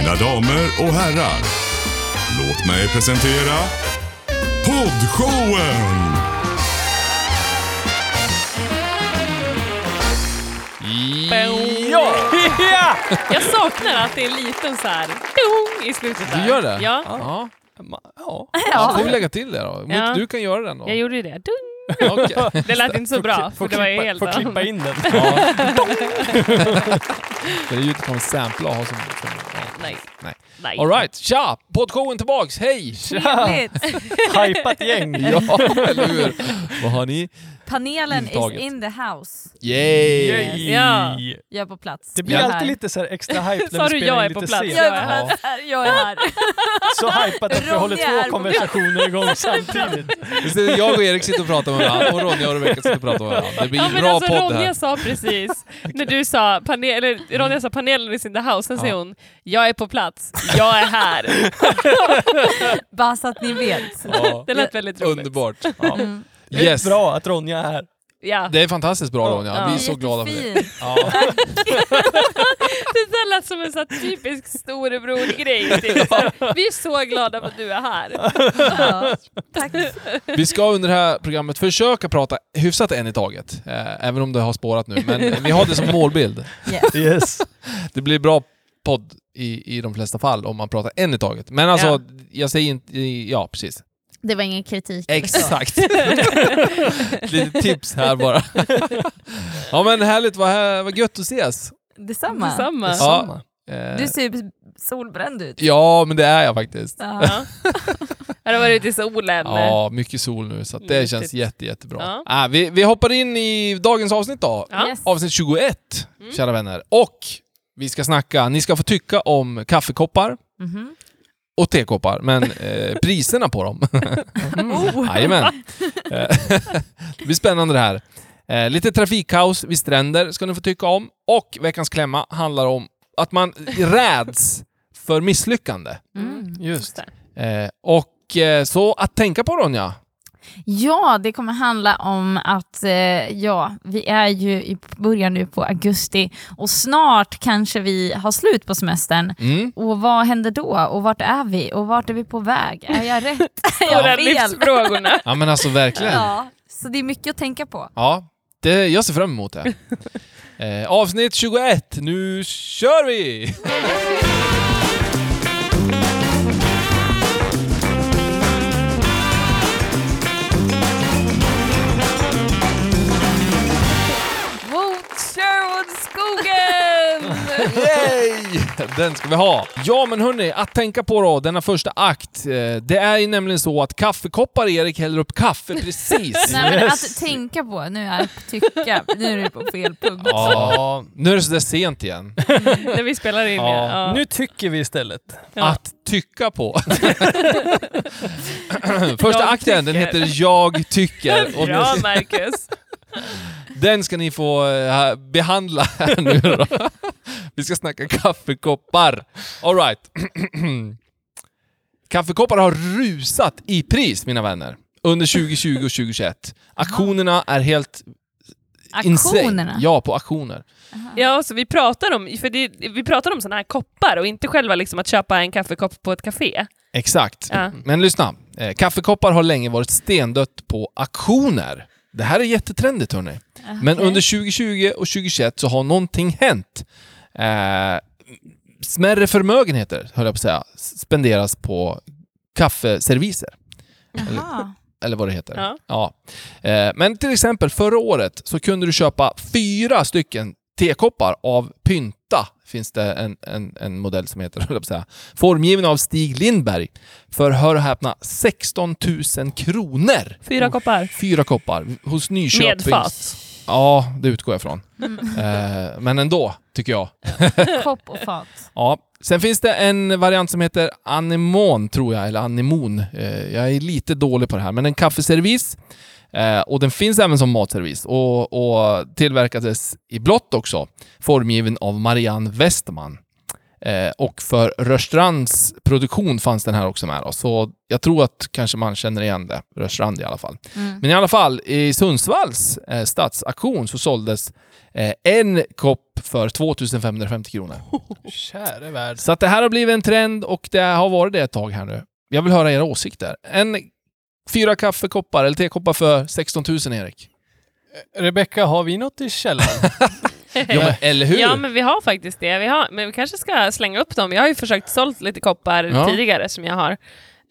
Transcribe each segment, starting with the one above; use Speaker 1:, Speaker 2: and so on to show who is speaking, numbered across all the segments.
Speaker 1: Mina damer och herrar, låt mig presentera Poddshowen!
Speaker 2: Ja! ja!
Speaker 3: Jag saknar att det är en liten så här dong i slutet där.
Speaker 4: Du gör det?
Speaker 3: Ja,
Speaker 4: Ja.
Speaker 2: Ja.
Speaker 4: ja. får vi lägga till det då.
Speaker 3: Ja.
Speaker 4: Du kan göra den då.
Speaker 3: jag gjorde ju det. Dung.
Speaker 4: Okej.
Speaker 3: Det lät inte så bra, för det var ju helt...
Speaker 2: får klippa in den.
Speaker 4: Ja. det är ju inte kommer sampla och ha som... som ja.
Speaker 3: Nej.
Speaker 4: Nej.
Speaker 3: Nej.
Speaker 4: Alright, tja! Poddshowen tillbaks, hej!
Speaker 5: Trevligt!
Speaker 2: Hypat gäng.
Speaker 4: Ja, eller hur? Vad har ni?
Speaker 5: Panelen
Speaker 4: Intaget.
Speaker 5: is in the house.
Speaker 4: Yay!
Speaker 2: Yay.
Speaker 3: Ja.
Speaker 5: Jag är på plats.
Speaker 2: Det blir alltid
Speaker 5: här.
Speaker 2: lite så här extra hype när vi
Speaker 3: du
Speaker 2: spelar
Speaker 3: jag
Speaker 2: in
Speaker 3: är på
Speaker 2: lite
Speaker 3: plats?
Speaker 2: sent.
Speaker 5: Jag är,
Speaker 3: Ja.
Speaker 5: på plats. jag är här.
Speaker 2: Så hypat att vi håller
Speaker 5: Ronja
Speaker 2: två konversationer igång samtidigt.
Speaker 4: Jag och Erik sitter och pratar med varandra och Ronja och Rebecka sitter och pratar med varandra. Det blir
Speaker 3: Ja
Speaker 4: bra
Speaker 3: alltså
Speaker 4: podd
Speaker 3: Ronja
Speaker 4: här.
Speaker 3: sa precis, när du sa, panel, eller Ronja sa panelen is in the house, sen
Speaker 4: Ja.
Speaker 3: säger hon jag är på plats, jag är här.
Speaker 5: Bara så att ni vet.
Speaker 4: Ja.
Speaker 3: Det lät väldigt roligt.
Speaker 4: Underbart.
Speaker 2: Ja.
Speaker 5: Mm.
Speaker 2: Det är
Speaker 4: Yes.
Speaker 2: bra att Ronja är här.
Speaker 3: Ja.
Speaker 4: Det är fantastiskt bra
Speaker 2: Ja.
Speaker 4: Ronja.
Speaker 3: Ja.
Speaker 4: Vi är så glada för det. Ja.
Speaker 3: Det där lät som en så typisk storebror-grej. Typ. Vi är så glada för att du är här.
Speaker 5: Ja. Tack.
Speaker 4: Vi ska under det här programmet försöka prata hyfsat en i taget. Eh, även om det har spårat nu. Men vi har det som målbild.
Speaker 5: Yes.
Speaker 2: Yes.
Speaker 4: Det blir bra podd i, i de flesta fall om man pratar en i taget. Men alltså,
Speaker 3: Ja.
Speaker 4: jag säger inte... Ja, precis.
Speaker 5: Det var ingen kritik.
Speaker 4: Exakt. Lite tips här bara. ja men härligt, vad, här, vad gött att ses.
Speaker 5: Detsamma.
Speaker 3: Detsamma.
Speaker 4: Ja.
Speaker 2: Samma.
Speaker 4: Eh,
Speaker 5: Du ser solbränd ut.
Speaker 4: Ja, men det är jag faktiskt.
Speaker 5: Ja.
Speaker 3: Ja. Har du varit ute i solen?
Speaker 4: Ja, mycket sol nu så det känns jätte, jättebra.
Speaker 3: Ja.
Speaker 4: Ah, vi, vi hoppar in i dagens avsnitt då.
Speaker 3: Ja.
Speaker 5: Yes.
Speaker 4: Avsnitt 21,
Speaker 3: Mm.
Speaker 4: kära vänner. Och vi ska snacka, ni ska få tycka om kaffekoppar
Speaker 5: Mhm.
Speaker 4: Och tekoppar, men eh, priserna på dem.
Speaker 5: Oh.
Speaker 4: Jajamän. Eh, det blir spännande det här. Eh, lite trafikkaos vid stränder ska ni få tycka om. Och veckans klämma handlar om att man räds för misslyckande.
Speaker 5: Mm.
Speaker 2: Just.
Speaker 4: Eh, och eh, så att tänka på Ronja.
Speaker 5: Ja, det kommer handla om att eh, ja, vi är ju i början nu på augusti och snart kanske vi har slut på semestern.
Speaker 4: Mm.
Speaker 5: Och vad händer då? Och vart är vi? Och vart är vi på väg? Är jag rätt? är jag fel?
Speaker 3: livsfrågorna.
Speaker 4: Ja men alltså verkligen.
Speaker 5: Ja, så det är mycket att tänka på.
Speaker 4: Ja, det, jag ser fram emot det. Eh, avsnitt 21, nu kör vi! Yay! Den ska vi ha. Ja men hörni, att tänka på då, denna första akt. Eh, det är ju nämligen så att kaffekoppar Erik häller upp kaffe precis.
Speaker 5: Nej, men
Speaker 2: Yes.
Speaker 5: att tänka på, nu är tycka, nu är du på fel punkt.
Speaker 4: Ja, nu är det sådär sent igen.
Speaker 3: När vi spelar in
Speaker 4: Ja.
Speaker 3: ja.
Speaker 2: Nu tycker vi istället.
Speaker 3: Ja.
Speaker 4: Att tycka på. Första
Speaker 3: Jag
Speaker 4: akten, den
Speaker 3: tycker.
Speaker 4: heter Jag tycker. Och
Speaker 3: Bra Marcus.
Speaker 4: Den ska ni få eh, behandla här nu då. Vi ska snacka kaffekoppar. Alright. Kaffekoppar har rusat i pris, mina vänner. Under 2020 och 2021. Aktionerna är helt insane.
Speaker 5: Aktionerna?
Speaker 4: Ja, på auktioner.
Speaker 3: Ja, så vi pratar om, för det, vi pratar om sådana här koppar och inte själva liksom att köpa en kaffekopp på ett café.
Speaker 4: Exakt.
Speaker 3: Ja.
Speaker 4: Men lyssna. Eh, Kaffekoppar har länge varit stendött på auktioner. Det här är jättetrendigt hörni. Men
Speaker 5: Okej.
Speaker 4: under 2020 och 2021 så har någonting hänt. Eh, smärre förmögenheter, höll jag på att säga, spenderas på kaffeserviser.
Speaker 5: Jaha.
Speaker 4: Eller vad det heter.
Speaker 3: Ja.
Speaker 4: Eh, men till exempel förra året så kunde du köpa fyra stycken tekoppar av Pynta. Finns det en, en, en modell som heter, höll jag på att säga. Formgiven av Stig Lindberg. För, hör och häpna, 16 000 kronor.
Speaker 3: Fyra koppar.
Speaker 4: Fyra koppar hos Nyköpings...
Speaker 3: Med fat.
Speaker 4: Ja, det utgår jag ifrån. Eh, men ändå, tycker jag.
Speaker 5: Kopp och fat.
Speaker 4: Ja. Sen finns det en variant som heter anemon, tror jag, eller anemon. Eh, jag är lite dålig på det här, men en kaffeservis. Eh, och den finns även som matservis och, och tillverkades i blått också. Formgiven av Marianne Westman. Eh, och för Rörstrands produktion fanns den här också med. Då. Så jag tror att kanske man känner igen det. Rörstrand i alla fall.
Speaker 5: Mm.
Speaker 4: Men i alla fall, i Sundsvalls eh, stadsaktion så såldes eh, en kopp för 2550 kronor.
Speaker 2: Käre värld.
Speaker 4: Så att det här har blivit en trend och det har varit det ett tag här nu. Jag vill höra era åsikter. En fyra kaffekoppar eller tekoppar för 16 000 Erik.
Speaker 2: Rebecka, har vi något i källaren?
Speaker 4: Ja, men, eller hur?
Speaker 3: Ja, men vi har faktiskt det. Vi har, men vi kanske ska slänga upp dem. Jag har ju försökt sålt lite koppar
Speaker 4: Ja.
Speaker 3: tidigare som jag har.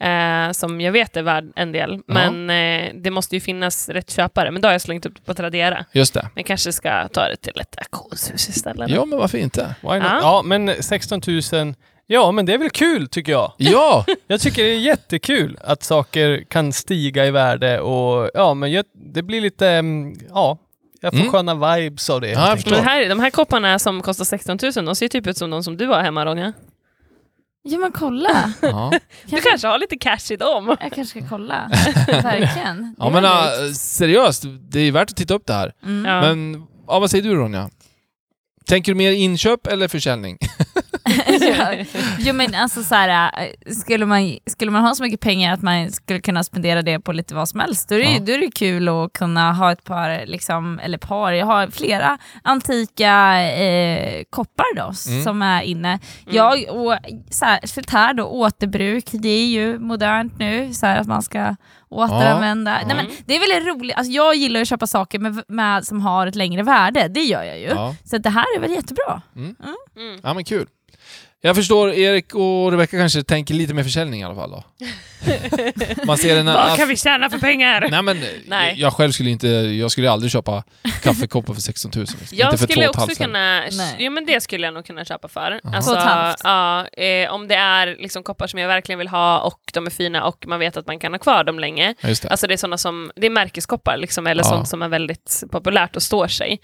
Speaker 3: Eh, som jag vet är värd en del. Men eh, det måste ju finnas rätt köpare. Men då har jag slängt upp det på Tradera.
Speaker 4: Just det.
Speaker 3: Men kanske ska ta det till ett auktionshus istället.
Speaker 4: Ja, men varför inte?
Speaker 2: Why not?
Speaker 3: Ja.
Speaker 2: Ja, men 16 000. Ja, men det är väl kul tycker jag.
Speaker 4: Ja!
Speaker 2: Jag tycker det är jättekul att saker kan stiga i värde och ja, men jag, det blir lite, mm, ja, jag får
Speaker 4: Mm.
Speaker 2: sköna vibes av det.
Speaker 4: Ja, jag.
Speaker 3: Men här, de här kopparna som kostar 16 000, de ser typ ut som de som du har hemma Ronja.
Speaker 5: Ja men kolla.
Speaker 4: ja.
Speaker 3: Du kanske har lite cash i dem.
Speaker 5: Jag kanske ska kolla. Verkligen.
Speaker 4: ja men äh, seriöst, det är värt att titta upp det här.
Speaker 5: Mm.
Speaker 3: Ja.
Speaker 4: Men ja, vad säger du Ronja? Tänker du mer inköp eller försäljning?
Speaker 5: ja. Jo men alltså så här, äh, skulle man, skulle man ha så mycket pengar att man skulle kunna spendera det på lite vad som helst, då är det,
Speaker 4: Ja.
Speaker 5: då är det kul att kunna ha ett par, liksom, eller par, jag har flera antika eh, koppar då,
Speaker 4: Mm.
Speaker 5: som är inne. Jag, och särskilt här då, återbruk, det är ju modernt nu, så här att man ska återanvända.
Speaker 4: Ja.
Speaker 5: Nej, men det är väldigt roligt, alltså, jag gillar att köpa saker med, med, som har ett längre värde, det gör jag ju.
Speaker 4: Ja.
Speaker 5: Så det här är väl jättebra.
Speaker 3: Mm.
Speaker 4: ja, men kul. Jag förstår, Erik och Rebecka kanske tänker lite mer försäljning i alla fall då. Man ser en...
Speaker 3: Vad kan vi tjäna för pengar?
Speaker 4: Nej men,
Speaker 3: Nej.
Speaker 4: jag själv skulle inte, jag skulle aldrig köpa kaffekoppar för 16 000. Liksom.
Speaker 3: Jag
Speaker 4: inte för
Speaker 3: skulle också kunna,
Speaker 5: Nej.
Speaker 3: ja men det skulle jag nog kunna köpa för. Alltså, ja, eh, om det är liksom koppar som jag verkligen vill ha och de är fina och man vet att man kan ha kvar dem länge.
Speaker 4: Ja, det.
Speaker 3: Alltså det är sådana som, det är märkeskoppar liksom, eller
Speaker 4: Ja.
Speaker 3: sånt som är väldigt populärt och står sig.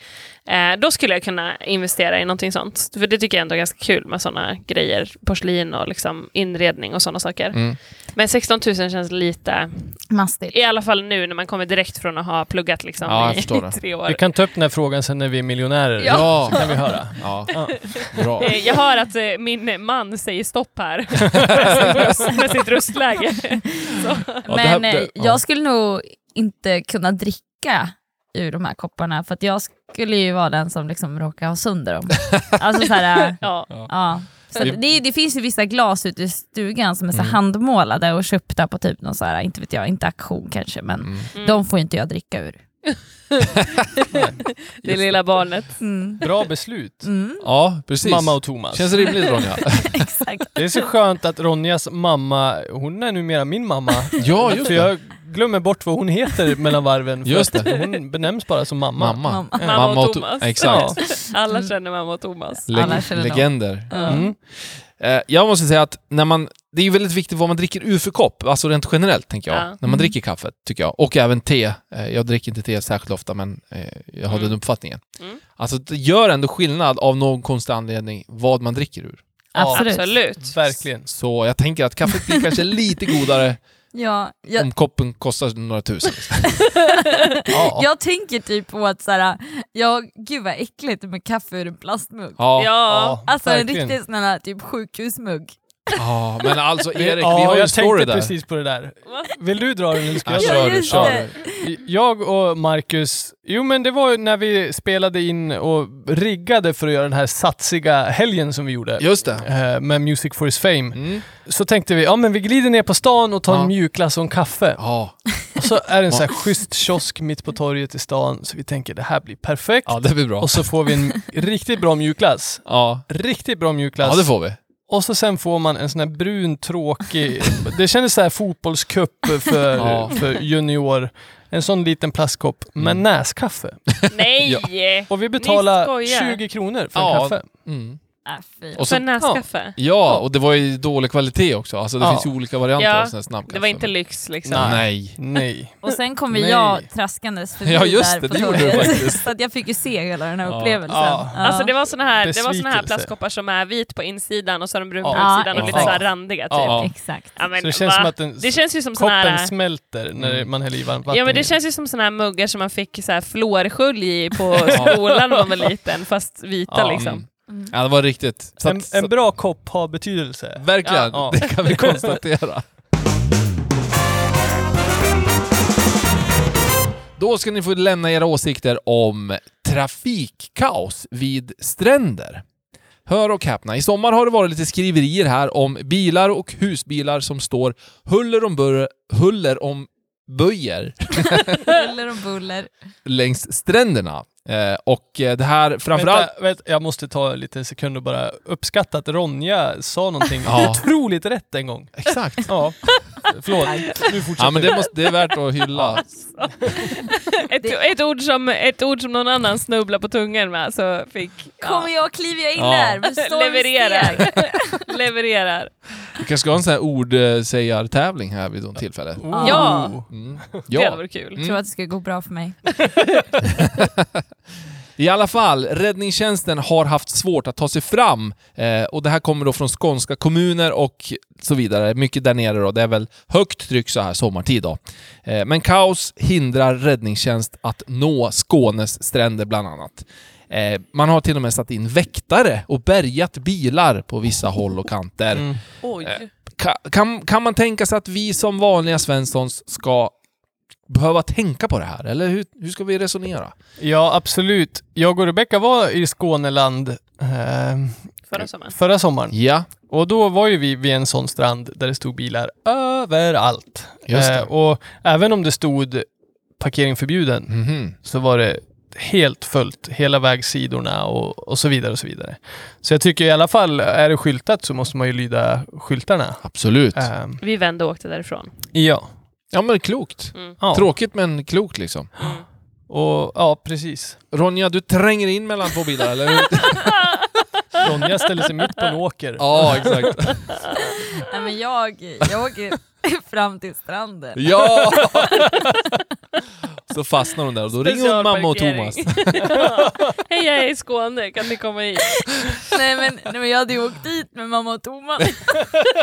Speaker 3: Eh, då skulle jag kunna investera i någonting sånt. För det tycker jag ändå är ganska kul med sådana grejer. Porslin och liksom inredning och sådana saker.
Speaker 4: Mm.
Speaker 3: Men 16 000 känns lite,
Speaker 5: Mastigt.
Speaker 3: i alla fall nu när man kommer direkt från att ha pluggat liksom
Speaker 4: Ja,
Speaker 3: i tre år.
Speaker 2: Vi kan ta upp den här frågan sen när vi är miljonärer.
Speaker 4: Ja,
Speaker 2: kan vi höra.
Speaker 4: ja.
Speaker 2: Ja.
Speaker 4: bra.
Speaker 3: Eh, Jag hör att eh, min man säger stopp här med sitt röstläge.
Speaker 4: Ja,
Speaker 5: Men
Speaker 4: här-
Speaker 5: eh,
Speaker 4: ja.
Speaker 5: jag skulle nog inte kunna dricka ur de här kopparna för att jag skulle ju vara den som liksom råkar ha sönder dem. Alltså så här,
Speaker 3: Ja.
Speaker 5: ja. Så
Speaker 4: Vi-
Speaker 5: att det, det finns ju vissa glas ute i stugan som är så
Speaker 4: Mm.
Speaker 5: handmålade och köpta på typ någon så här, inte vet jag, inte auktion kanske, men
Speaker 4: Mm.
Speaker 3: Mm.
Speaker 5: de får inte jag dricka ur.
Speaker 3: Det lilla barnet.
Speaker 5: Mm.
Speaker 2: Bra beslut.
Speaker 5: Mm.
Speaker 4: Ja, precis.
Speaker 2: Mamma och Thomas.
Speaker 4: Känns rimligt Ronja.
Speaker 5: Exakt.
Speaker 2: Det är så skönt att Ronjas mamma, hon är numera min mamma.
Speaker 4: Ja, just
Speaker 2: För
Speaker 4: det.
Speaker 2: jag glömmer bort vad hon heter mellan varven. för
Speaker 4: Just
Speaker 2: att Hon benäms bara som mamma.
Speaker 4: Mamma.
Speaker 5: Mamma.
Speaker 3: Mamma och Thomas.
Speaker 4: Exakt.
Speaker 3: Alla känner mamma och Thomas.
Speaker 4: Leg-
Speaker 5: Alla känner
Speaker 4: legender.
Speaker 2: Mm.
Speaker 4: Eh, jag måste säga att när man, det är ju väldigt viktigt vad man dricker ur för kopp, alltså rent generellt tänker jag.
Speaker 3: Ja.
Speaker 4: När man
Speaker 5: Mm.
Speaker 4: dricker kaffe, tycker jag. Och även te. Eh, jag dricker inte te särskilt ofta, men eh, jag har
Speaker 3: Mm.
Speaker 4: den uppfattningen.
Speaker 3: Mm.
Speaker 4: Alltså det gör ändå skillnad av någon konstig anledning vad man dricker ur.
Speaker 5: Absolut.
Speaker 3: Absolut.
Speaker 2: Verkligen.
Speaker 4: Så jag tänker att kaffet blir kanske lite godare
Speaker 5: Ja, jag,
Speaker 4: om koppen kostar några tusen.
Speaker 2: Ja.
Speaker 5: jag tänker typ på att så här, ja, gud vad äckligt med kaffe ur en plastmugg.
Speaker 4: Ja,
Speaker 3: Ja.
Speaker 5: Alltså en
Speaker 2: verkligen.
Speaker 5: riktig sån här typ sjukhusmugg.
Speaker 4: Ja, men alltså Erik,
Speaker 2: ja,
Speaker 4: vi har ju en
Speaker 2: jag
Speaker 4: story
Speaker 2: tänkte
Speaker 4: där.
Speaker 2: precis på det där. Vill du dra den eller ska
Speaker 4: Ja,
Speaker 2: jag dra
Speaker 4: kör
Speaker 2: den?
Speaker 4: du,
Speaker 5: just
Speaker 4: kör du.
Speaker 2: Jag och Marcus, jo men det var ju när vi spelade in och riggade för att göra den här satsiga helgen som vi gjorde.
Speaker 4: Just det.
Speaker 2: eh, Med Music for his fame.
Speaker 4: Mm.
Speaker 2: Så tänkte vi, ja men vi glider ner på stan och tar
Speaker 4: Ja.
Speaker 2: en mjukglass och en kaffe.
Speaker 4: Ja.
Speaker 2: Och så är det en sån här schysst kiosk mitt på torget i stan, så vi tänker det här blir perfekt.
Speaker 4: ja, det blir bra.
Speaker 2: Och så får vi en riktigt bra mjukglass.
Speaker 4: Ja.
Speaker 2: Riktigt bra mjukglass.
Speaker 4: ja, det får vi.
Speaker 2: Och så sen får man en sån här brun tråkig, det kändes så här fotbollscup för,
Speaker 4: Ja.
Speaker 2: för junior. En sån liten plastkopp med
Speaker 4: Mm.
Speaker 2: näskaffe.
Speaker 3: Nej!
Speaker 2: Och vi
Speaker 3: skojar.
Speaker 2: 20 kronor för en
Speaker 4: Ja.
Speaker 2: kaffe.
Speaker 4: Mm.
Speaker 5: Äh.
Speaker 4: Och så-
Speaker 3: För näskaffe?
Speaker 4: Ja, och det var ju dålig kvalitet också. Alltså det
Speaker 2: Ja.
Speaker 4: finns ju olika varianter
Speaker 3: Ja,
Speaker 4: av sån här snabbkaffe.
Speaker 3: Det var inte lyx liksom.
Speaker 4: Nej.
Speaker 2: Nej.
Speaker 5: Och sen kom
Speaker 2: Nej.
Speaker 5: jag traskandes förbi
Speaker 4: Ja, just
Speaker 5: där
Speaker 4: det,
Speaker 5: på
Speaker 4: det
Speaker 5: torget. Så att jag fick ju se hela den här
Speaker 4: Ja.
Speaker 5: upplevelsen.
Speaker 2: Ja.
Speaker 3: Alltså det var såna här, det var såna här plastkoppar som är vit på insidan och så är de brun på
Speaker 2: Ja.
Speaker 3: utsidan och lite så här randiga typ.
Speaker 2: Ja.
Speaker 5: Exakt.
Speaker 3: Ja, men,
Speaker 2: Så det känns
Speaker 3: va?
Speaker 2: som att den,
Speaker 3: det känns ju som
Speaker 2: koppen
Speaker 3: här...
Speaker 2: smälter när
Speaker 4: Mm.
Speaker 2: man häller i varmt vatten
Speaker 3: Ja men det känns ju som såna här muggar som man fick så här fluorskölj i på skolan när man var liten, fast vita liksom.
Speaker 4: Mm. Ja, det var riktigt. Så
Speaker 2: En,
Speaker 4: att-
Speaker 2: en bra kopp har betydelse.
Speaker 4: Verkligen,
Speaker 2: Ja.
Speaker 4: det kan vi konstatera. Då ska ni få lämna era åsikter om trafikkaos vid stränder. Hör och häpna, i sommar har det varit lite skriverier här om bilar och husbilar som står huller om, bur- huller om böjer
Speaker 5: Buller och buller.
Speaker 4: längs stränderna. Eh, och eh, det här framförallt...
Speaker 2: Vänta, vänta, jag måste ta lite sekund och bara uppskatta att Ronja sa någonting
Speaker 4: Ja.
Speaker 2: otroligt rätt en gång.
Speaker 4: Exakt.
Speaker 2: Ja, förlåt. Nu fortsätter
Speaker 4: Ja, men det, måste, det är värt att hylla.
Speaker 3: Ett, ett, ord som, ett ord som någon annan snubblar på tungan med så fick...
Speaker 5: Kommer jag kliver jag in
Speaker 4: Ja.
Speaker 5: där med.
Speaker 3: Levererar. Levererar.
Speaker 4: Vi kanske ska ha en sån här ordsägartävling här vid något tillfälle.
Speaker 2: Oh.
Speaker 3: Ja.
Speaker 4: Mm.
Speaker 3: Det hade
Speaker 4: Ja,
Speaker 3: varit kul.
Speaker 5: Jag tror att det ska gå bra för mig.
Speaker 4: i alla fall. Räddningstjänsten har haft svårt att ta sig fram eh, och det här kommer då från skånska kommuner och så vidare. Mycket där nere då. Det är väl högt tryck så här sommartid då. Eh, men kaos hindrar räddningstjänst att nå Skånes stränder bland annat. Eh, man har till och med satt in väktare och bärgat bilar på vissa håll och kanter.
Speaker 2: Mm.
Speaker 3: Oj.
Speaker 4: Ka- kan, kan man tänka sig att vi som vanliga Svenssons ska behöva tänka på det här? Eller hur, hur ska vi resonera?
Speaker 2: Ja, absolut. Jag och Rebecka var i Skåneland eh,
Speaker 3: Förra sommaren.
Speaker 2: förra sommaren.
Speaker 4: Ja,
Speaker 2: Och då var ju vi vid en sån strand där det stod bilar överallt.
Speaker 4: Just det.
Speaker 2: Eh, och även om det stod parkering förbjuden
Speaker 4: mhm.
Speaker 2: så var det helt fullt, hela vägsidorna och, och så vidare och så vidare. Så jag tycker i alla fall, är det skyltat så måste man ju lyda skyltarna.
Speaker 4: absolut.
Speaker 2: Ehm,
Speaker 3: Vi vände och åkte därifrån.
Speaker 2: ja.
Speaker 4: Ja men klokt.
Speaker 3: Mm.
Speaker 2: ja.
Speaker 4: Tråkigt men klokt liksom.
Speaker 3: Mm.
Speaker 2: Och ja, precis.
Speaker 4: Ronja, du tränger in mellan två bilar, eller hur?
Speaker 2: Ronja ställer sig mitt på en åker.
Speaker 4: ja, exakt.
Speaker 5: Nej, men jag, jag åker fram till stranden.
Speaker 4: Ja! Så fastnar hon där och då ringer hon mamma och Thomas.
Speaker 3: Specialparkering. Hej, jag är i Skåne, kan ni komma hit?
Speaker 5: Nej, men, nej men jag hade ju åkt dit med mamma och Thomas.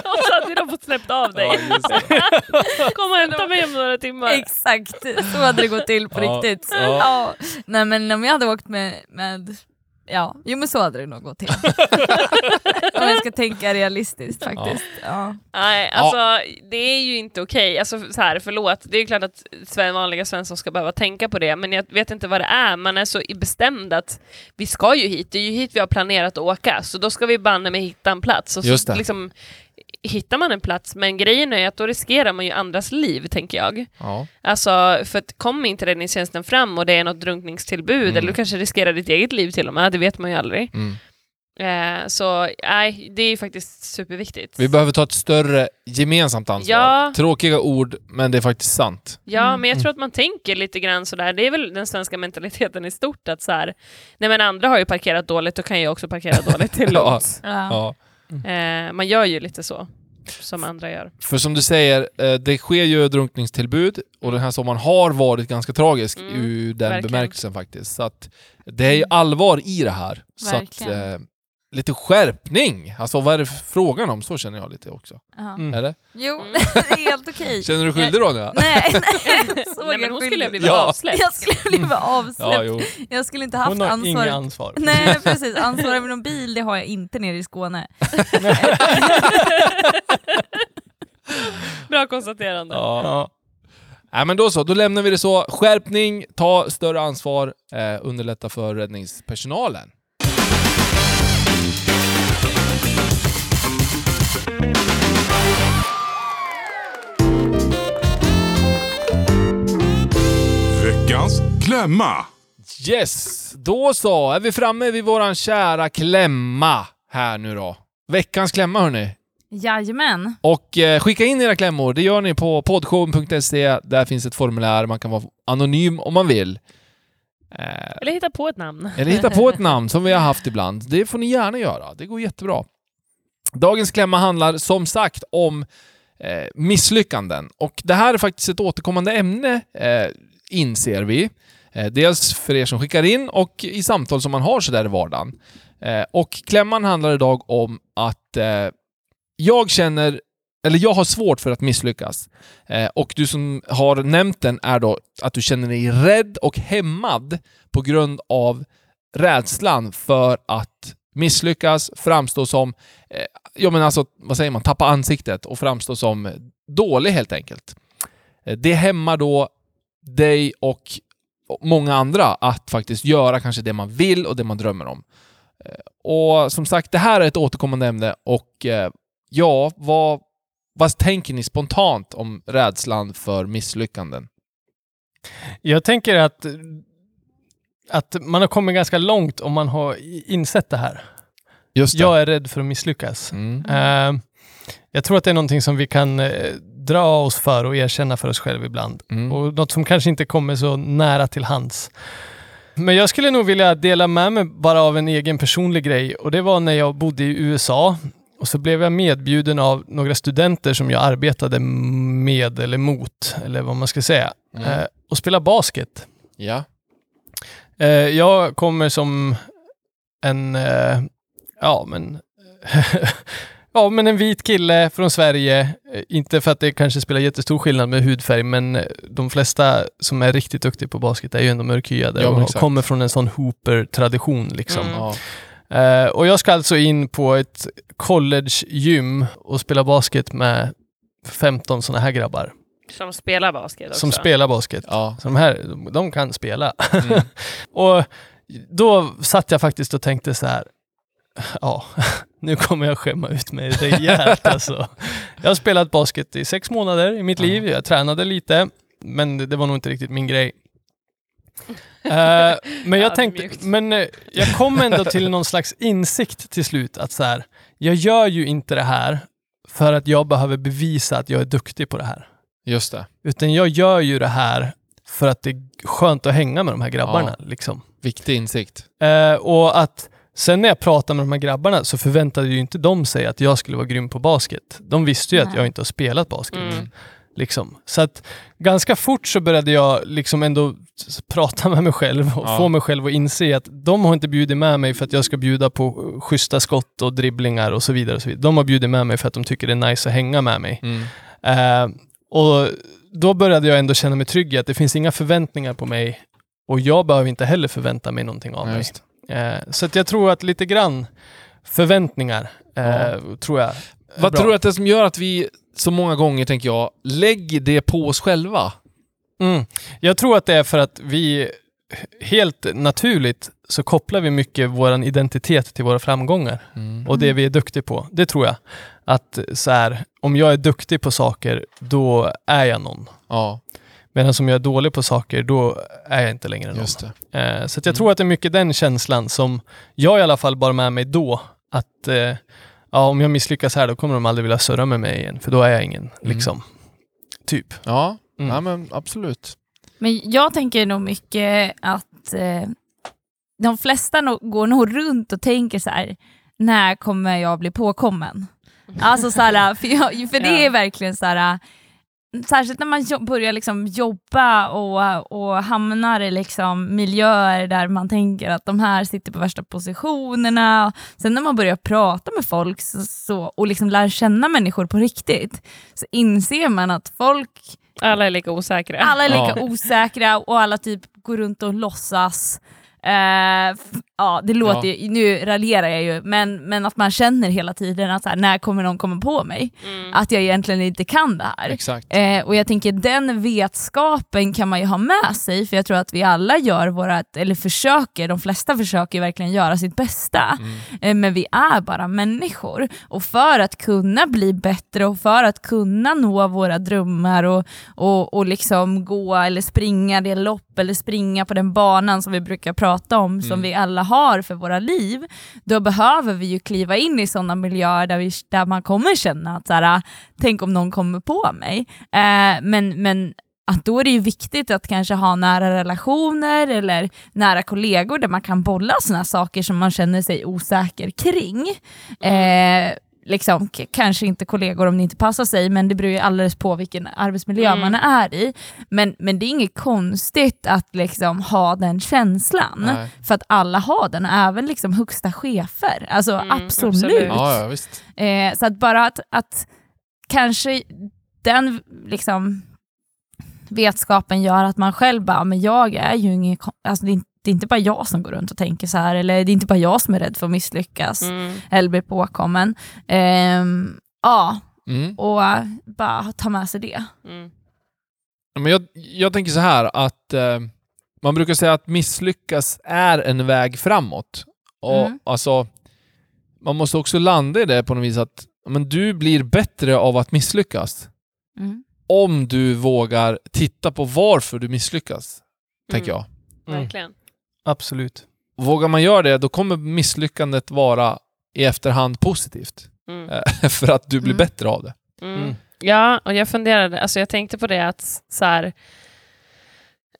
Speaker 3: Och så hade de fått släppt av dig.
Speaker 4: Ja.
Speaker 3: Kom och hämta mig om några timmar.
Speaker 5: Exakt, så hade det gått till på
Speaker 4: Ja,
Speaker 5: riktigt.
Speaker 4: ja.
Speaker 5: Ja. Nej men om jag hade åkt med, med Ja, jo men så hade det nog gått till. om jag ska tänka realistiskt faktiskt. Ja.
Speaker 3: Nej, alltså det är ju inte okej. Alltså så här, förlåt, det är klart att Sven- vanliga Svensson ska behöva tänka på det, men jag vet inte vad det är. Man är så bestämd att vi ska ju hit, det är ju hit vi har planerat att åka, så då ska vi banne med hitta en plats. Och
Speaker 4: Just
Speaker 3: så
Speaker 4: det.
Speaker 3: liksom hittar man en plats, men grejen är att då riskerar man ju andras liv, tänker jag.
Speaker 4: Ja.
Speaker 3: Alltså, för att kommer inte räddningstjänsten fram och det är något drunkningstillbud,
Speaker 4: Mm.
Speaker 3: eller du kanske riskerar ditt eget liv till och med, det vet man ju aldrig.
Speaker 4: Mm.
Speaker 3: Eh, så nej, det är ju faktiskt superviktigt.
Speaker 4: Vi behöver ta ett större gemensamt ansvar.
Speaker 3: Ja.
Speaker 4: Tråkiga ord, men det är faktiskt sant.
Speaker 3: Ja,
Speaker 5: Mm.
Speaker 3: men jag tror att man tänker lite grann sådär, det är väl den svenska mentaliteten i stort, att så här, nej men andra har ju parkerat dåligt, då kan jag också parkera dåligt, är
Speaker 4: Ja.
Speaker 3: lugnt.
Speaker 5: Ja.
Speaker 3: Eh, Man gör ju lite så, som andra gör.
Speaker 4: För som du säger, eh, det sker ju drunkningstillbud och den här sommaren har varit ganska tragisk
Speaker 3: Mm,
Speaker 4: ur den
Speaker 3: verkligen.
Speaker 4: bemärkelsen faktiskt. Så att det är ju allvar i det här. Så att,
Speaker 5: Verkligen.
Speaker 4: eh, lite skärpning. Alltså vad är det frågan om? Så känner jag lite också.
Speaker 5: Ja.
Speaker 2: Mm.
Speaker 4: Eller?
Speaker 5: Jo,
Speaker 3: Mm.
Speaker 5: det är helt okej.
Speaker 4: Känner du skyldig Ronja?
Speaker 5: Nej, nej. Så
Speaker 3: nej men hon skulle ha blivit
Speaker 4: Ja.
Speaker 3: avsläppt.
Speaker 5: Jag skulle blivit
Speaker 4: Ja,
Speaker 5: avsläppt.
Speaker 4: jo.
Speaker 5: Jag skulle inte haft
Speaker 2: Hon har
Speaker 5: ansvar.
Speaker 2: inga ansvar.
Speaker 5: Nej precis, ansvar över någon bil det har jag inte nere i Skåne.
Speaker 3: Bra konstaterande.
Speaker 4: Ja.
Speaker 2: Ja.
Speaker 4: Nej men då så, då lämnar vi det så. Skärpning, ta större ansvar, eh, underlätta för räddningspersonalen.
Speaker 1: Veckans klämma.
Speaker 4: Yes, då så är vi framme vid våran kära klämma här nu då. Veckans klämma hörni.
Speaker 5: Jajamän.
Speaker 4: Och eh, skicka in era klämmor, det gör ni på podshowen.se. Där finns ett formulär, man kan vara anonym om man vill. Eh,
Speaker 3: Eller hitta på ett namn.
Speaker 4: eller hitta på ett namn som vi har haft ibland. Det får ni gärna göra, det går jättebra. Dagens klämma handlar som sagt om eh, misslyckanden. Och det här är faktiskt ett återkommande ämne, eh, inser vi. Eh, dels för er som skickar in och i samtal som man har sådär i vardagen. Eh, och klämman handlar idag om att eh, jag känner, eller jag har svårt för att misslyckas. Och du som har nämnt den är då att du känner dig rädd och hämmad på grund av rädslan för att misslyckas, framstå som, eh, ja men alltså, vad säger man, tappa ansiktet och framstå som dålig helt enkelt. Det hämmar då dig och många andra att faktiskt göra kanske det man vill och det man drömmer om. Eh, Och som sagt, det här är ett återkommande ämne och eh, ja, vad, vad tänker ni spontant om rädslan för misslyckanden?
Speaker 2: Jag tänker att, att man har kommit ganska långt om man har insett det här.
Speaker 4: Just
Speaker 2: Jag är rädd för att misslyckas.
Speaker 4: Mm.
Speaker 2: Eh, jag tror att det är någonting som vi kan dra oss för och erkänna för oss själva ibland.
Speaker 4: Mm.
Speaker 2: Och något som kanske inte kommer så nära till hands. Men jag skulle nog vilja dela med mig bara av en egen personlig grej och det var när jag bodde i USA och så blev jag medbjuden av några studenter som jag arbetade med eller mot, eller vad man ska säga,
Speaker 4: Mm.
Speaker 2: eh, och spela basket.
Speaker 4: Ja.
Speaker 2: Eh, jag kommer som en, eh, ja men, ja men en vit kille från Sverige. Eh, Inte för att det kanske spelar jättestor skillnad med hudfärg, men eh, de flesta som är riktigt duktiga på basket är ju ändå mörkhyade
Speaker 4: Ja,
Speaker 2: och
Speaker 4: exakt.
Speaker 2: kommer från en sån Hooper-tradition liksom.
Speaker 3: Mm.
Speaker 4: ja.
Speaker 2: Eh, och jag ska alltså in på ett college-gym och spela basket med 15 sådana här grabbar
Speaker 3: Som spelar basket också.
Speaker 2: som spelar basket.
Speaker 4: ja.
Speaker 2: Så de här, de, de kan spela.
Speaker 4: Mm.
Speaker 2: och då satt jag faktiskt och tänkte så här, ja, nu kommer jag skämma ut mig rejält alltså. Jag har spelat basket i sex månader i mitt
Speaker 4: Ja.
Speaker 2: liv, jag tränade lite, men det, det var nog inte riktigt min grej. Eh, men jag tänkte, men eh, jag kom ändå till någon slags insikt till slut att så här, jag gör ju inte det här för att jag behöver bevisa att jag är duktig på det här.
Speaker 4: Just det.
Speaker 2: Utan jag gör ju det här för att det är skönt att hänga med de här grabbarna. Liksom.
Speaker 4: Viktig insikt.
Speaker 2: Eh, och att sen när jag pratade med de här grabbarna så förväntade ju inte de sig att jag skulle vara grym på basket. De visste ju att
Speaker 5: Nej.
Speaker 2: jag inte har spelat basket.
Speaker 3: Mm.
Speaker 2: Liksom. Så att ganska fort så började jag liksom ändå prata med mig själv och
Speaker 4: Ja.
Speaker 2: få mig själv att inse att de har inte bjudit med mig för att jag ska bjuda på schyssta skott och dribblingar och så vidare. Och så vidare. De har bjudit med mig för att de tycker det är nice att hänga med mig.
Speaker 4: Mm.
Speaker 2: Eh, och då började jag ändå känna mig trygg i att det finns inga förväntningar på mig och jag behöver inte heller förvänta mig någonting av
Speaker 4: Ja,
Speaker 2: mig. Eh, så att jag tror att lite grann förväntningar eh,
Speaker 4: Ja.
Speaker 2: tror jag
Speaker 4: Vad
Speaker 2: bra.
Speaker 4: tror du att det är som gör att vi så många gånger, tänker jag, lägger det på oss själva?
Speaker 2: Mm. Jag tror att det är för att vi helt naturligt så kopplar vi mycket vår identitet till våra framgångar
Speaker 4: Mm.
Speaker 2: och det vi är duktiga på. Det tror jag. Att så här, om jag är duktig på saker, då är jag någon.
Speaker 4: Ja,
Speaker 2: Medan om jag är dålig på saker, då är jag inte längre någon.
Speaker 4: just det.
Speaker 2: Eh, så att jag
Speaker 4: Mm.
Speaker 2: tror att det är mycket den känslan som jag i alla fall bar med mig då. Att eh, ja, om jag misslyckas här, då kommer de aldrig vilja surra med mig igen, för då är jag ingen.
Speaker 4: Mm.
Speaker 2: Liksom. Typ.
Speaker 4: Ja,
Speaker 2: Mm.
Speaker 4: ja men absolut.
Speaker 5: Men jag tänker nog mycket att eh, de flesta nog, går nog runt och tänker så här, när kommer jag bli påkommen? Alltså så här, för, jag, för det
Speaker 3: Ja.
Speaker 5: är verkligen så här, särskilt när man jo- börjar liksom jobba och, och hamnar i liksom miljöer där man tänker att de här sitter på värsta positionerna. Sen när man börjar prata med folk så, så, och liksom lär känna människor på riktigt så inser man att folk
Speaker 3: Alla är lika osäkra.
Speaker 5: alla är lika
Speaker 4: Ja.
Speaker 5: osäkra och alla typ går runt och låtsas. Eh, f- ja, det låter ju, nu raljerar jag ju, men, men att man känner hela tiden att så här, när kommer någon komma på mig?
Speaker 3: Mm.
Speaker 5: Att jag egentligen inte kan det här.
Speaker 4: Exakt.
Speaker 5: Eh, och jag tänker den vetskapen kan man ju ha med sig, för jag tror att vi alla gör vårat, eller försöker, de flesta försöker verkligen göra sitt bästa.
Speaker 4: Mm.
Speaker 5: Eh, men vi är bara människor. Och för att kunna bli bättre och för att kunna nå våra drömmar och, och, och liksom gå eller springa det lopp eller springa på den banan som vi brukar prata om, som
Speaker 4: Mm.
Speaker 5: vi alla har för våra liv, då behöver vi ju kliva in i sådana miljöer där, vi, där man kommer känna att så här, tänk om någon kommer på mig. Eh, men, men att då är det ju viktigt att kanske ha nära relationer eller nära kollegor där man kan bolla sådana saker som man känner sig osäker kring. Eh, liksom, k- kanske inte kollegor om det inte passar sig, men det beror ju alldeles på vilken arbetsmiljö
Speaker 3: Mm.
Speaker 5: man är i. Men, men det är inget konstigt att liksom ha den känslan,
Speaker 4: Nej.
Speaker 5: för att alla har den, även liksom högsta chefer. Alltså
Speaker 3: Mm,
Speaker 5: absolut.
Speaker 3: absolut.
Speaker 4: Ja, ja, visst.
Speaker 5: Eh, så att bara att, att kanske den liksom vetskapen gör att man själv bara, men jag är ju ingen, alltså det, är inte- det är inte bara jag som går runt och tänker så här, eller det är inte bara jag som är rädd för att misslyckas
Speaker 3: Mm.
Speaker 5: eller bli påkommen. Ehm, ja,
Speaker 4: Mm.
Speaker 5: och bara ta med sig det.
Speaker 3: Mm.
Speaker 4: Men jag, jag tänker så här att eh, man brukar säga att misslyckas är en väg framåt. Och
Speaker 5: Mm.
Speaker 4: alltså, man måste också landa i det på något vis att men du blir bättre av att misslyckas.
Speaker 5: Mm.
Speaker 4: Om du vågar titta på varför du misslyckas, tänker
Speaker 3: Mm.
Speaker 4: jag.
Speaker 2: Mm.
Speaker 3: Verkligen.
Speaker 2: Absolut.
Speaker 4: Vågar man göra det, då kommer misslyckandet vara i efterhand positivt.
Speaker 3: Mm.
Speaker 4: Eh, för att du blir
Speaker 5: Mm.
Speaker 4: bättre av det.
Speaker 3: Mm.
Speaker 2: Mm.
Speaker 3: Ja, och jag funderade, alltså jag tänkte på det att så här,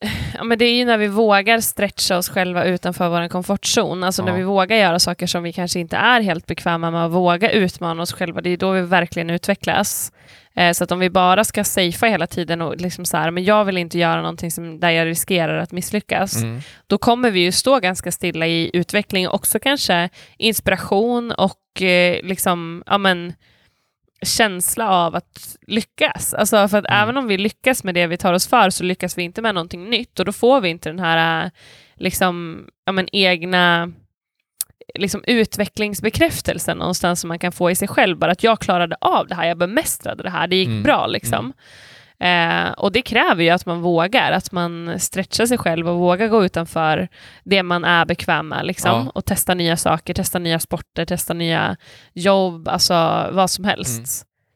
Speaker 3: ja, men det är ju när vi vågar stretcha oss själva utanför vår komfortzon, alltså när
Speaker 4: Ja.
Speaker 3: vi vågar göra saker som vi kanske inte är helt bekväma med, att våga utmana oss själva, det är då vi verkligen utvecklas. Eh, så att om vi bara ska safea hela tiden och liksom så här, men jag vill inte göra någonting som, där jag riskerar att misslyckas,
Speaker 4: Mm.
Speaker 3: då kommer vi ju stå ganska stilla i utveckling, också kanske inspiration och eh, liksom, ja men, känsla av att lyckas. Alltså för att
Speaker 4: Mm.
Speaker 3: även om vi lyckas med det vi tar oss för så lyckas vi inte med någonting nytt och då får vi inte den här eh, liksom, ja men, egna liksom, utvecklingsbekräftelsen någonstans som man kan få i sig själv. Bara att jag klarade av det här, jag bemästrade det här, det gick
Speaker 4: Mm.
Speaker 3: bra liksom. Eh, och det kräver ju att man vågar, att man stretchar sig själv och vågar gå utanför det man är bekväm med. Liksom,
Speaker 4: Ja.
Speaker 3: Och testa nya saker, testa nya sporter, testa nya jobb, alltså vad som helst.
Speaker 4: Mm.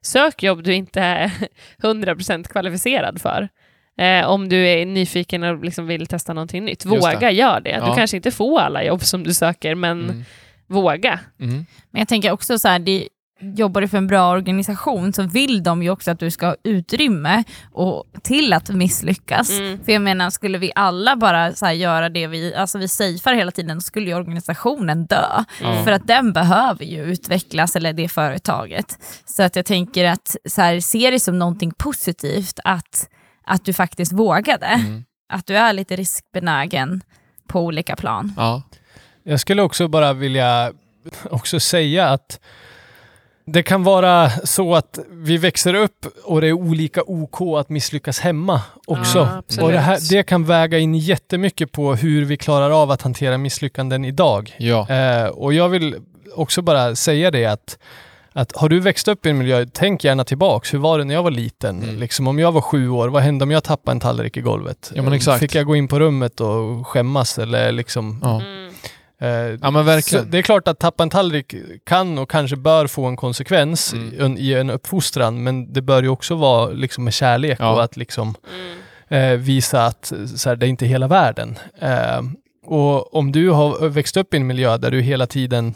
Speaker 3: Sök jobb du inte är 100% kvalificerad för. Eh, om du är nyfiken och liksom vill testa någonting nytt. Våga,
Speaker 4: det.
Speaker 3: gör det.
Speaker 4: Ja.
Speaker 3: Du kanske inte får alla jobb som du söker, men
Speaker 4: Mm.
Speaker 3: våga.
Speaker 4: Mm.
Speaker 5: Men jag tänker också så här, det, jobbar du för en bra organisation så vill de ju också att du ska ha utrymme och, till att misslyckas.
Speaker 3: Mm.
Speaker 5: För jag menar, skulle vi alla bara så här, göra det vi, alltså vi safear hela tiden, så skulle ju organisationen dö.
Speaker 3: Mm.
Speaker 5: För att den behöver ju utvecklas, eller det företaget. Så att jag tänker att så här, se det som någonting positivt att, att du faktiskt vågade.
Speaker 4: Mm.
Speaker 5: Att du är lite riskbenägen på olika plan.
Speaker 4: Ja.
Speaker 2: Jag skulle också bara vilja också säga att det kan vara så att vi växer upp och det är olika OK att misslyckas hemma också.
Speaker 3: Ja,
Speaker 2: och det, här, det kan väga in jättemycket på hur vi klarar av att hantera misslyckanden idag.
Speaker 4: Ja.
Speaker 2: Eh, och jag vill också bara säga det att, att har du växt upp i en miljö, tänk gärna tillbaks. Hur var det när jag var liten?
Speaker 4: Mm.
Speaker 2: Liksom, om jag var sju år, vad hände om jag tappade en tallrik i golvet?
Speaker 4: Ja, men exakt.
Speaker 2: Fick jag gå in på rummet och skämmas eller liksom...
Speaker 4: Ja.
Speaker 3: Mm.
Speaker 2: Eh,
Speaker 4: ja, men verkligen.
Speaker 2: så det är klart att tappa en tallrik kan och kanske bör få en konsekvens
Speaker 4: Mm.
Speaker 2: i, en, i en uppfostran, men det bör ju också vara liksom med kärlek
Speaker 4: Ja.
Speaker 2: och att liksom
Speaker 3: Mm.
Speaker 2: eh, visa att så här, det är inte hela världen. Eh, och om du har växt upp i en miljö där du hela tiden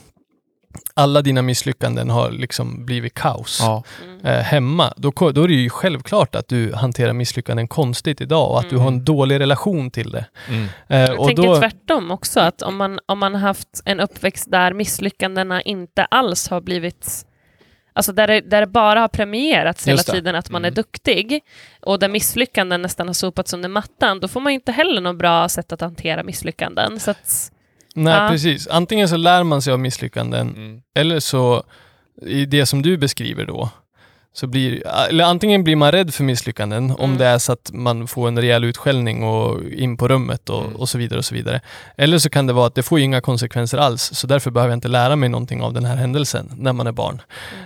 Speaker 2: alla dina misslyckanden har liksom blivit kaos
Speaker 4: Ja.
Speaker 3: Mm.
Speaker 2: eh, hemma, då, då är det ju självklart att du hanterar misslyckanden konstigt idag och att du
Speaker 3: Mm.
Speaker 2: har en dålig relation till det.
Speaker 4: Mm.
Speaker 2: Eh,
Speaker 3: Jag tänker
Speaker 2: då,
Speaker 3: tvärtom också, att om man, om man har haft en uppväxt där misslyckandena inte alls har blivit Alltså där det, där det bara har premierats hela tiden att man
Speaker 4: Mm.
Speaker 3: är duktig och där misslyckanden nästan har sopats under mattan, då får man inte heller något bra sätt att hantera misslyckanden. Så att,
Speaker 2: nej,
Speaker 3: Ja.
Speaker 2: precis. Antingen så lär man sig av misslyckanden
Speaker 4: Mm.
Speaker 2: Eller så, i det som du beskriver då, så blir, eller antingen blir man rädd för misslyckanden om
Speaker 3: Mm.
Speaker 2: det är så att man får en rejäl utskällning och in på rummet och,
Speaker 4: Mm.
Speaker 2: och så vidare och så vidare. Eller så kan det vara att det får inga konsekvenser alls, så därför behöver jag inte lära mig någonting av den här händelsen när man är barn.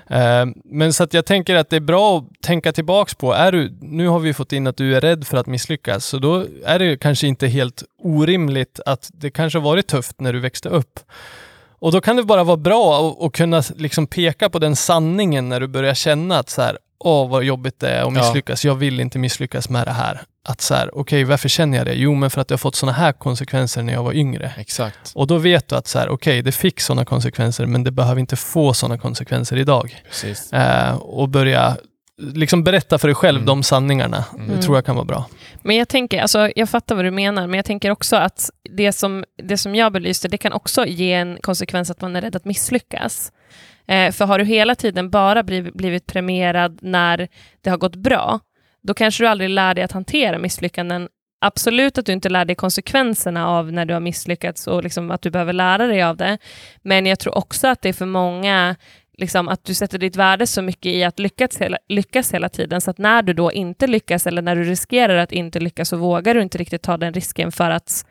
Speaker 2: Eh, men så att jag tänker att det är bra att tänka tillbaks på, är du, nu har vi fått in att du är rädd för att misslyckas, så då är det kanske inte helt orimligt att det kanske varit tufft när du växte upp. Och då kan det bara vara bra att- kunna liksom peka på den sanningen när du börjar känna att så här, åh vad jobbigt det är att
Speaker 4: Ja.
Speaker 2: misslyckas, jag vill inte misslyckas med det här. Att så här, okej varför känner jag det? Jo men för att jag har fått sådana här konsekvenser när jag var yngre.
Speaker 4: Exakt.
Speaker 2: Och då vet du att så här, okej det fick sådana konsekvenser men det behöver inte få sådana konsekvenser idag.
Speaker 4: Precis.
Speaker 2: Eh, och börja liksom berätta för dig själv
Speaker 4: Mm.
Speaker 2: de sanningarna.
Speaker 4: Mm.
Speaker 2: Det tror jag kan vara bra.
Speaker 3: men jag tänker, alltså, jag fattar vad du menar, men jag tänker också att det som, det som jag belyste, det kan också ge en konsekvens att man är rädd att misslyckas. Eh, för har du hela tiden bara blivit, blivit premierad när det har gått bra, då kanske du aldrig lär dig att hantera misslyckanden. Absolut att du inte lär dig konsekvenserna av när du har misslyckats och liksom att du behöver lära dig av det. Men jag tror också att det för många liksom, att du sätter ditt värde så mycket i att lyckas hela, lyckas hela tiden, så att när du då inte lyckas eller när du riskerar att inte lyckas så vågar du inte riktigt ta den risken för att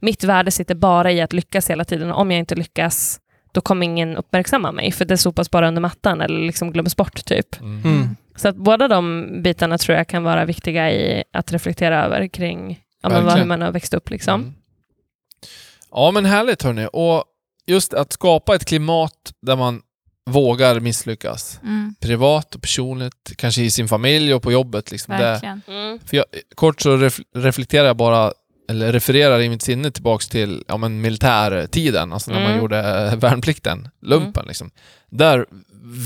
Speaker 3: mitt värde sitter bara i att lyckas hela tiden. Om jag inte lyckas, då kommer ingen uppmärksamma mig, för det sopas bara under mattan eller liksom glöms bort typ.
Speaker 4: Mm.
Speaker 2: Mm.
Speaker 3: Så att båda de bitarna tror jag kan vara viktiga i att reflektera över kring ja, men vad, hur man har växt upp. Liksom.
Speaker 4: Mm. Ja, men härligt hörni. Och just att skapa ett klimat där man vågar misslyckas.
Speaker 5: Mm,
Speaker 4: Privat och personligt, kanske i sin familj och på jobbet. Liksom. Det,
Speaker 5: verkligen.
Speaker 3: Mm.
Speaker 4: för jag, kort så ref, reflekterar jag bara, eller refererar i mitt sinne tillbaks till ja, men militärtiden, alltså när man
Speaker 3: Mm.
Speaker 4: gjorde eh, värnplikten, lumpen. Liksom. Där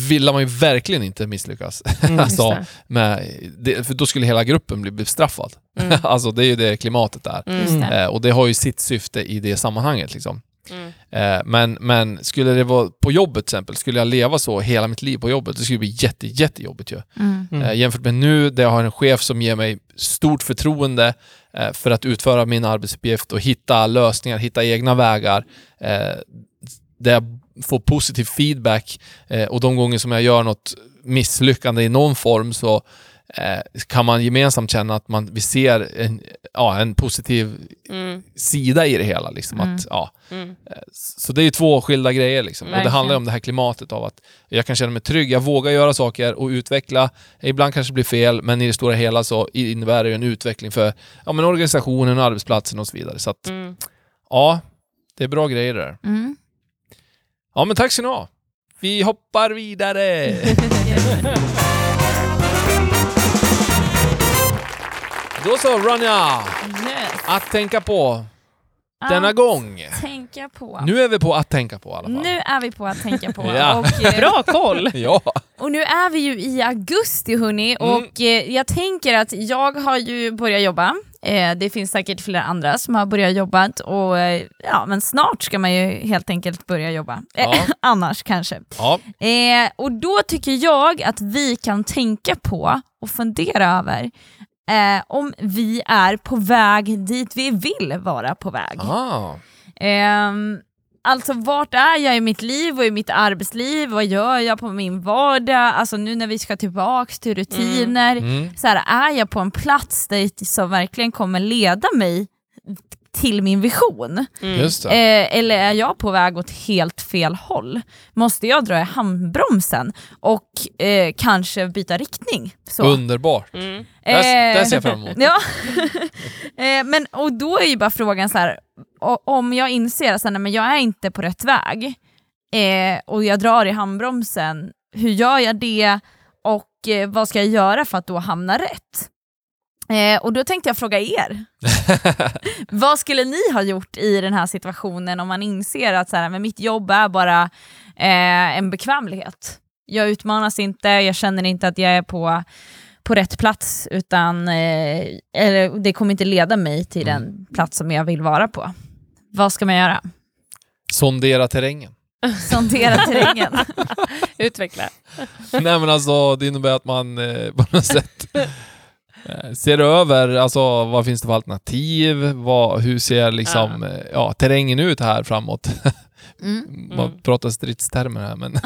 Speaker 4: ville man ju verkligen inte misslyckas.
Speaker 2: Mm.
Speaker 4: alltså, med, det, för då skulle hela gruppen bli bestraffad.
Speaker 3: det. Mm.
Speaker 4: alltså det är ju det klimatet där.
Speaker 3: Mm.
Speaker 5: Det.
Speaker 4: Eh, och det har ju sitt syfte i det sammanhanget. Liksom.
Speaker 3: Mm.
Speaker 4: Eh, men, men skulle det vara på jobbet till exempel, skulle jag leva så hela mitt liv på jobbet, det skulle bli jätte, jättejobbigt ju.
Speaker 5: Mm.
Speaker 2: Mm.
Speaker 4: Eh, jämfört med nu, där jag har en chef som ger mig stort förtroende eh, för att utföra min arbetsuppgift och hitta lösningar, hitta egna vägar. Där jag får positiv feedback och de gånger som jag gör något misslyckande i någon form så kan man gemensamt känna att man, vi ser en, ja, en positiv
Speaker 3: Mm.
Speaker 4: sida i det hela. Liksom,
Speaker 5: Mm.
Speaker 4: att, ja,
Speaker 3: Mm.
Speaker 4: så det är ju två skilda grejer. Liksom. Och det handlar om det här klimatet av att jag kan känna mig trygg, jag vågar göra saker och utveckla. Ibland kanske det blir fel, men i det stora hela så innebär det ju en utveckling för ja, men organisationen, arbetsplatsen och så vidare. Så att,
Speaker 3: Mm.
Speaker 4: ja, det är bra grejer det där.
Speaker 5: Mm.
Speaker 4: Ja, men tack ska ni ha. Vi hoppar vidare. Då så, Ronja!
Speaker 5: Yes.
Speaker 4: Att tänka på denna
Speaker 5: Att
Speaker 4: gång.
Speaker 5: tänka på.
Speaker 4: Nu är vi på att tänka på i alla fall.
Speaker 5: Nu är vi på att tänka på.
Speaker 4: Ja.
Speaker 5: och, eh,
Speaker 3: Bra koll!
Speaker 4: Ja.
Speaker 5: och nu är vi ju i augusti hörni
Speaker 4: Mm.
Speaker 5: och eh, jag tänker att jag har ju börjat jobba. Eh, det finns säkert flera andra som har börjat jobba och ja, men snart ska man ju helt enkelt börja jobba.
Speaker 4: Ja.
Speaker 5: annars kanske.
Speaker 4: ja.
Speaker 5: Och då tycker jag att vi kan tänka på och fundera över eh, om vi är på väg dit vi vill vara på väg.
Speaker 4: Ah.
Speaker 5: Ehm, alltså vart är jag i mitt liv och i mitt arbetsliv? Vad gör jag på min vardag? Alltså nu när vi ska tillbaks till rutiner.
Speaker 4: Mm.
Speaker 5: Så här, är jag på en plats där som verkligen kommer leda mig till min vision?
Speaker 3: Mm.
Speaker 4: Just det.
Speaker 5: Eh, eller är jag på väg åt helt fel håll? Måste jag dra i handbromsen och eh, kanske byta riktning? Så.
Speaker 4: Underbart.
Speaker 3: Mm.
Speaker 5: Eh,
Speaker 4: där ser jag fram emot.
Speaker 5: Ja, eh, men och då är ju bara frågan så här, om jag inser att så här, nej, men jag är inte på rätt väg eh, och jag drar i handbromsen, hur gör jag det och eh, vad ska jag göra för att då hamna rätt? Eh, och då tänkte jag fråga er, vad skulle ni ha gjort i den här situationen om man inser att så här, men mitt jobb är bara eh, en bekvämlighet? Jag utmanas inte, jag känner inte att jag är på på rätt plats, utan eh, eller, det kommer inte leda mig till den plats som jag vill vara på. Vad ska man göra?
Speaker 4: Sondera terrängen.
Speaker 5: Sondera terrängen.
Speaker 3: Utveckla.
Speaker 4: Nej men alltså, det innebär att man på något sätt eh, ser över, alltså vad finns det för alternativ? Vad, hur ser liksom, eh, ja, terrängen ut här framåt?
Speaker 5: Mm.
Speaker 4: Man pratar stridstermer här men...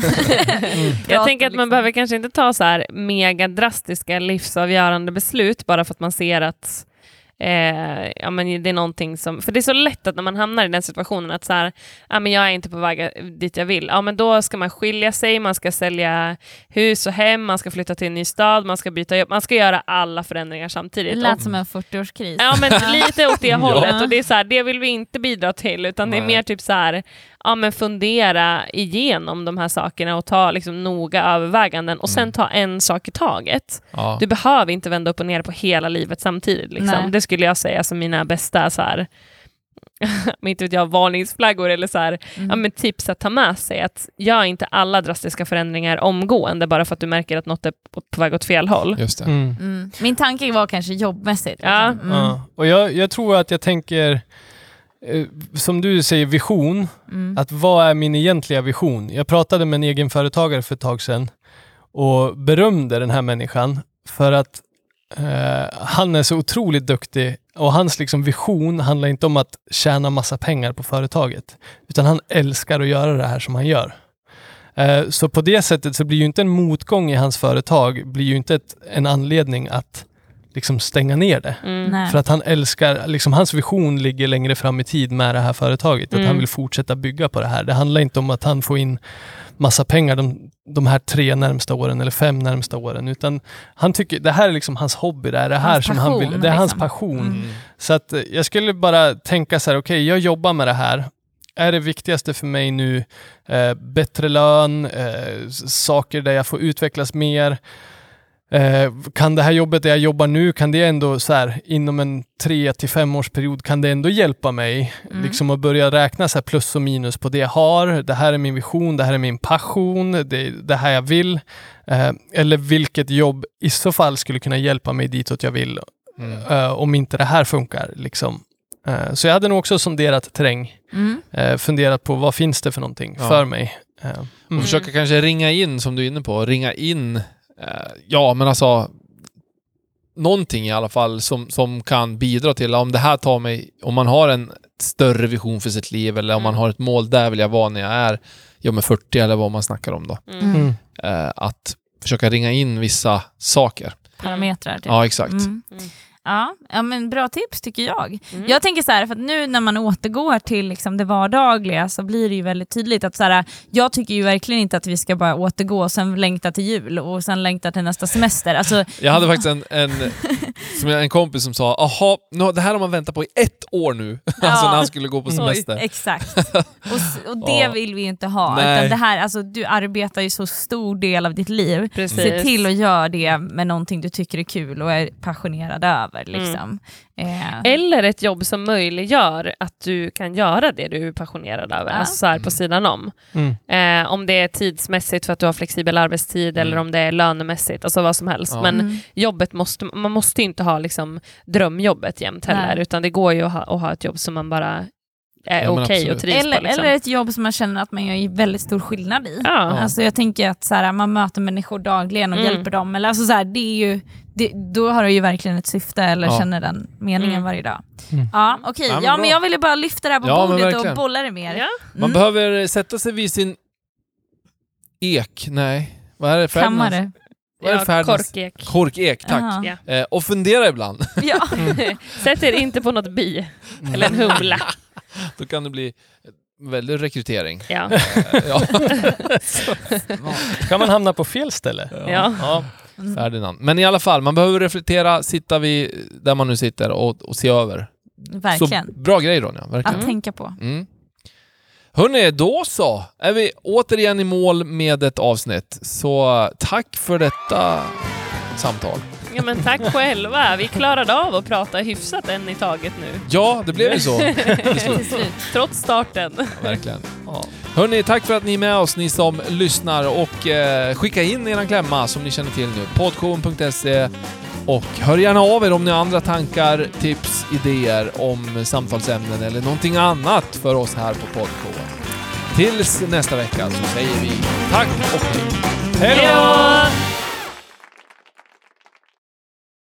Speaker 3: Jag tänker att man
Speaker 5: liksom.
Speaker 3: behöver kanske inte ta så här mega drastiska livsavgörande beslut bara för att man ser att eh, ja, men det är någonting som... För det är så lätt att när man hamnar i den situationen att så här, ja, men jag är inte på väg dit jag vill. Ja, men då ska man skilja sig, man ska sälja hus och hem, man ska flytta till en ny stad, man ska byta jobb, man ska göra alla förändringar
Speaker 5: Det
Speaker 3: samtidigt. Och
Speaker 5: lät som en 40-årskris.
Speaker 3: Ja men lite åt det hållet och det är så här, det vill vi inte bidra till utan det är
Speaker 4: Nej.
Speaker 3: mer typ så här, ja men fundera igenom de här sakerna och ta liksom noga överväganden och sen
Speaker 4: Mm.
Speaker 3: ta en sak i taget.
Speaker 4: Ja.
Speaker 3: Du behöver inte vända upp och ner på hela livet samtidigt. Liksom. Det skulle jag säga som mina bästa så här, men inte vet jag, varningsflaggor eller så här,
Speaker 5: Mm.
Speaker 3: ja, men tips att ta med sig. Att gör inte alla drastiska förändringar omgående bara för att du märker att något är på, väg åt fel håll.
Speaker 4: Just det.
Speaker 2: Mm.
Speaker 5: Mm. Min tanke var kanske jobbmässigt.
Speaker 3: Ja.
Speaker 5: liksom. Mm.
Speaker 2: Ja. Och jag, jag tror att jag tänker, som du säger, vision.
Speaker 5: Mm.
Speaker 2: Att vad är min egentliga vision? Jag pratade med en egenföretagare för ett tag sedan och berömde den här människan för att eh, han är så otroligt duktig och hans liksom vision handlar inte om att tjäna massa pengar på företaget, utan han älskar att göra det här som han gör. Eh, Så på det sättet så blir ju inte en motgång i hans företag blir ju inte ett, en anledning att liksom stänga ner det.
Speaker 3: Mm.
Speaker 2: För att han älskar, liksom hans vision ligger längre fram i tid med det här företaget. Att
Speaker 3: Mm.
Speaker 2: han vill fortsätta bygga på det här. Det handlar inte om att han får in massa pengar de, de här tre närmsta åren eller fem närmsta åren. Utan han tycker, det här är liksom hans hobby. Det är det här
Speaker 5: Hans
Speaker 2: som han vill.
Speaker 5: passion,
Speaker 2: Det är hans
Speaker 5: liksom.
Speaker 2: passion.
Speaker 5: Mm.
Speaker 2: Så att eh, jag skulle bara tänka så här, okej, jag jobbar med det här. Är det viktigaste för mig nu eh, bättre lön, eh, saker där jag får utvecklas mer? Eh, kan det här jobbet där jag jobbar nu, kan det ändå så här inom en tre till fem års period, kan det ändå hjälpa mig?
Speaker 5: Mm.
Speaker 2: Liksom att börja räkna så här plus och minus på det jag har. Det här är min vision, det här är min passion, det är det här jag vill. Eh, eller vilket jobb i så fall skulle kunna hjälpa mig ditåt jag vill
Speaker 4: Mm.
Speaker 2: eh, om inte det här funkar. Liksom. Eh, så jag hade nog också sonderat terräng,
Speaker 5: Mm.
Speaker 2: eh, funderat på vad finns det för någonting
Speaker 4: Ja.
Speaker 2: för mig. Eh,
Speaker 4: Och
Speaker 2: mm.
Speaker 4: försöka kanske ringa in, som du är inne på, ringa in, ja men alltså någonting i alla fall som, som kan bidra till, om det här tar mig, om man har en större vision för sitt liv eller om man
Speaker 3: Mm.
Speaker 4: har ett mål, där vill jag vara när jag är, ja men 40 eller vad man snackar om då.
Speaker 3: Mm.
Speaker 2: Mm.
Speaker 4: Eh, att försöka ringa in vissa saker.
Speaker 5: Parametrar. Typ.
Speaker 4: Ja, exakt.
Speaker 5: Mm.
Speaker 3: Mm.
Speaker 5: Ja, ja, men bra tips tycker jag.
Speaker 3: Mm.
Speaker 5: Jag tänker så här, för att nu när man återgår till liksom det vardagliga så blir det ju väldigt tydligt att så här, jag tycker ju verkligen inte att vi ska bara återgå och sen längta till jul och sen längta till nästa semester. Alltså,
Speaker 4: Jag hade faktiskt en, en, som en kompis som sa, aha, nå, det här har man väntat på i ett år nu. alltså
Speaker 5: Ja.
Speaker 4: när han skulle gå på semester.
Speaker 5: Exakt. Och, och det
Speaker 4: Ja.
Speaker 5: vill vi ju inte ha.
Speaker 4: Nej.
Speaker 5: Utan det här, alltså, du arbetar ju så stor del av ditt liv.
Speaker 3: Precis.
Speaker 5: Se till att göra det med någonting du tycker är kul och är passionerad över. Liksom. Eh,
Speaker 3: Eller ett jobb som möjliggör att du kan göra det du är passionerad över,
Speaker 5: Ja.
Speaker 3: alltså så här på sidan om.
Speaker 2: Mm.
Speaker 3: Eh, om det är tidsmässigt för att du har flexibel arbetstid
Speaker 4: Mm.
Speaker 3: eller om det är lönemässigt, alltså vad som helst.
Speaker 4: Ja.
Speaker 3: Men
Speaker 5: mm.
Speaker 3: jobbet måste, man måste inte ha liksom drömjobbet jämt heller,
Speaker 5: Nej.
Speaker 3: utan det går ju att ha, att ha ett jobb som man bara är
Speaker 4: Ja,
Speaker 3: okej
Speaker 4: absolut.
Speaker 3: och trivs
Speaker 5: eller,
Speaker 3: på. Liksom.
Speaker 5: eller ett jobb som man känner att man gör väldigt stor skillnad i.
Speaker 3: ja.
Speaker 5: Alltså jag tänker att så här, man möter människor dagligen och
Speaker 3: Mm.
Speaker 5: hjälper dem. Eller, alltså så här, det är ju, det, då har du ju verkligen ett syfte eller
Speaker 4: Ja.
Speaker 5: känner den meningen
Speaker 3: Mm.
Speaker 5: varje dag.
Speaker 2: Mm.
Speaker 5: Ja, okej.
Speaker 4: Ja, men
Speaker 5: Ja, men jag ville bara lyfta det här på
Speaker 4: Ja,
Speaker 5: bordet och bolla det mer.
Speaker 3: Ja.
Speaker 4: Man
Speaker 5: Mm.
Speaker 4: behöver sätta sig vid sin ek, nej, vad är det? Ferdinands-
Speaker 5: Kammare.
Speaker 4: Vad är
Speaker 3: Ja, korkek.
Speaker 4: Korkek, tack.
Speaker 5: Ja.
Speaker 3: Ja.
Speaker 4: Eh, och fundera ibland.
Speaker 5: Ja.
Speaker 3: Sätt er inte på något bi, eller en humla.
Speaker 4: Då kan det bli väldig rekrytering.
Speaker 3: Ja.
Speaker 4: Eh, ja.
Speaker 2: Kan man hamna på fel ställe?
Speaker 3: Ja.
Speaker 2: Ja.
Speaker 5: Mm.
Speaker 4: Ferdinand. Men i alla fall, man behöver reflektera, sitta vid där man nu sitter och, och se över.
Speaker 5: Verkligen.
Speaker 4: Så bra grej Ronja, verkligen.
Speaker 5: Att tänka på.
Speaker 4: Mm. Hörni, då så är vi återigen i mål med ett avsnitt. Så tack för detta samtal.
Speaker 3: ja, men tack själva. Vi klarade av att prata hyfsat en i taget nu,
Speaker 4: Ja, det blev ju så.
Speaker 3: Trots starten.
Speaker 4: Verkligen.
Speaker 2: Ja.
Speaker 4: Hörni, tack för att ni är med oss, ni som lyssnar. Och eh, skicka in er klämma som ni känner till nu. Podshowen.se och hör gärna av er om ni har andra tankar, tips, idéer om samtalsämnen eller någonting annat för oss här på Podshowen. Tills nästa vecka så säger vi tack och hej.
Speaker 2: Hej då!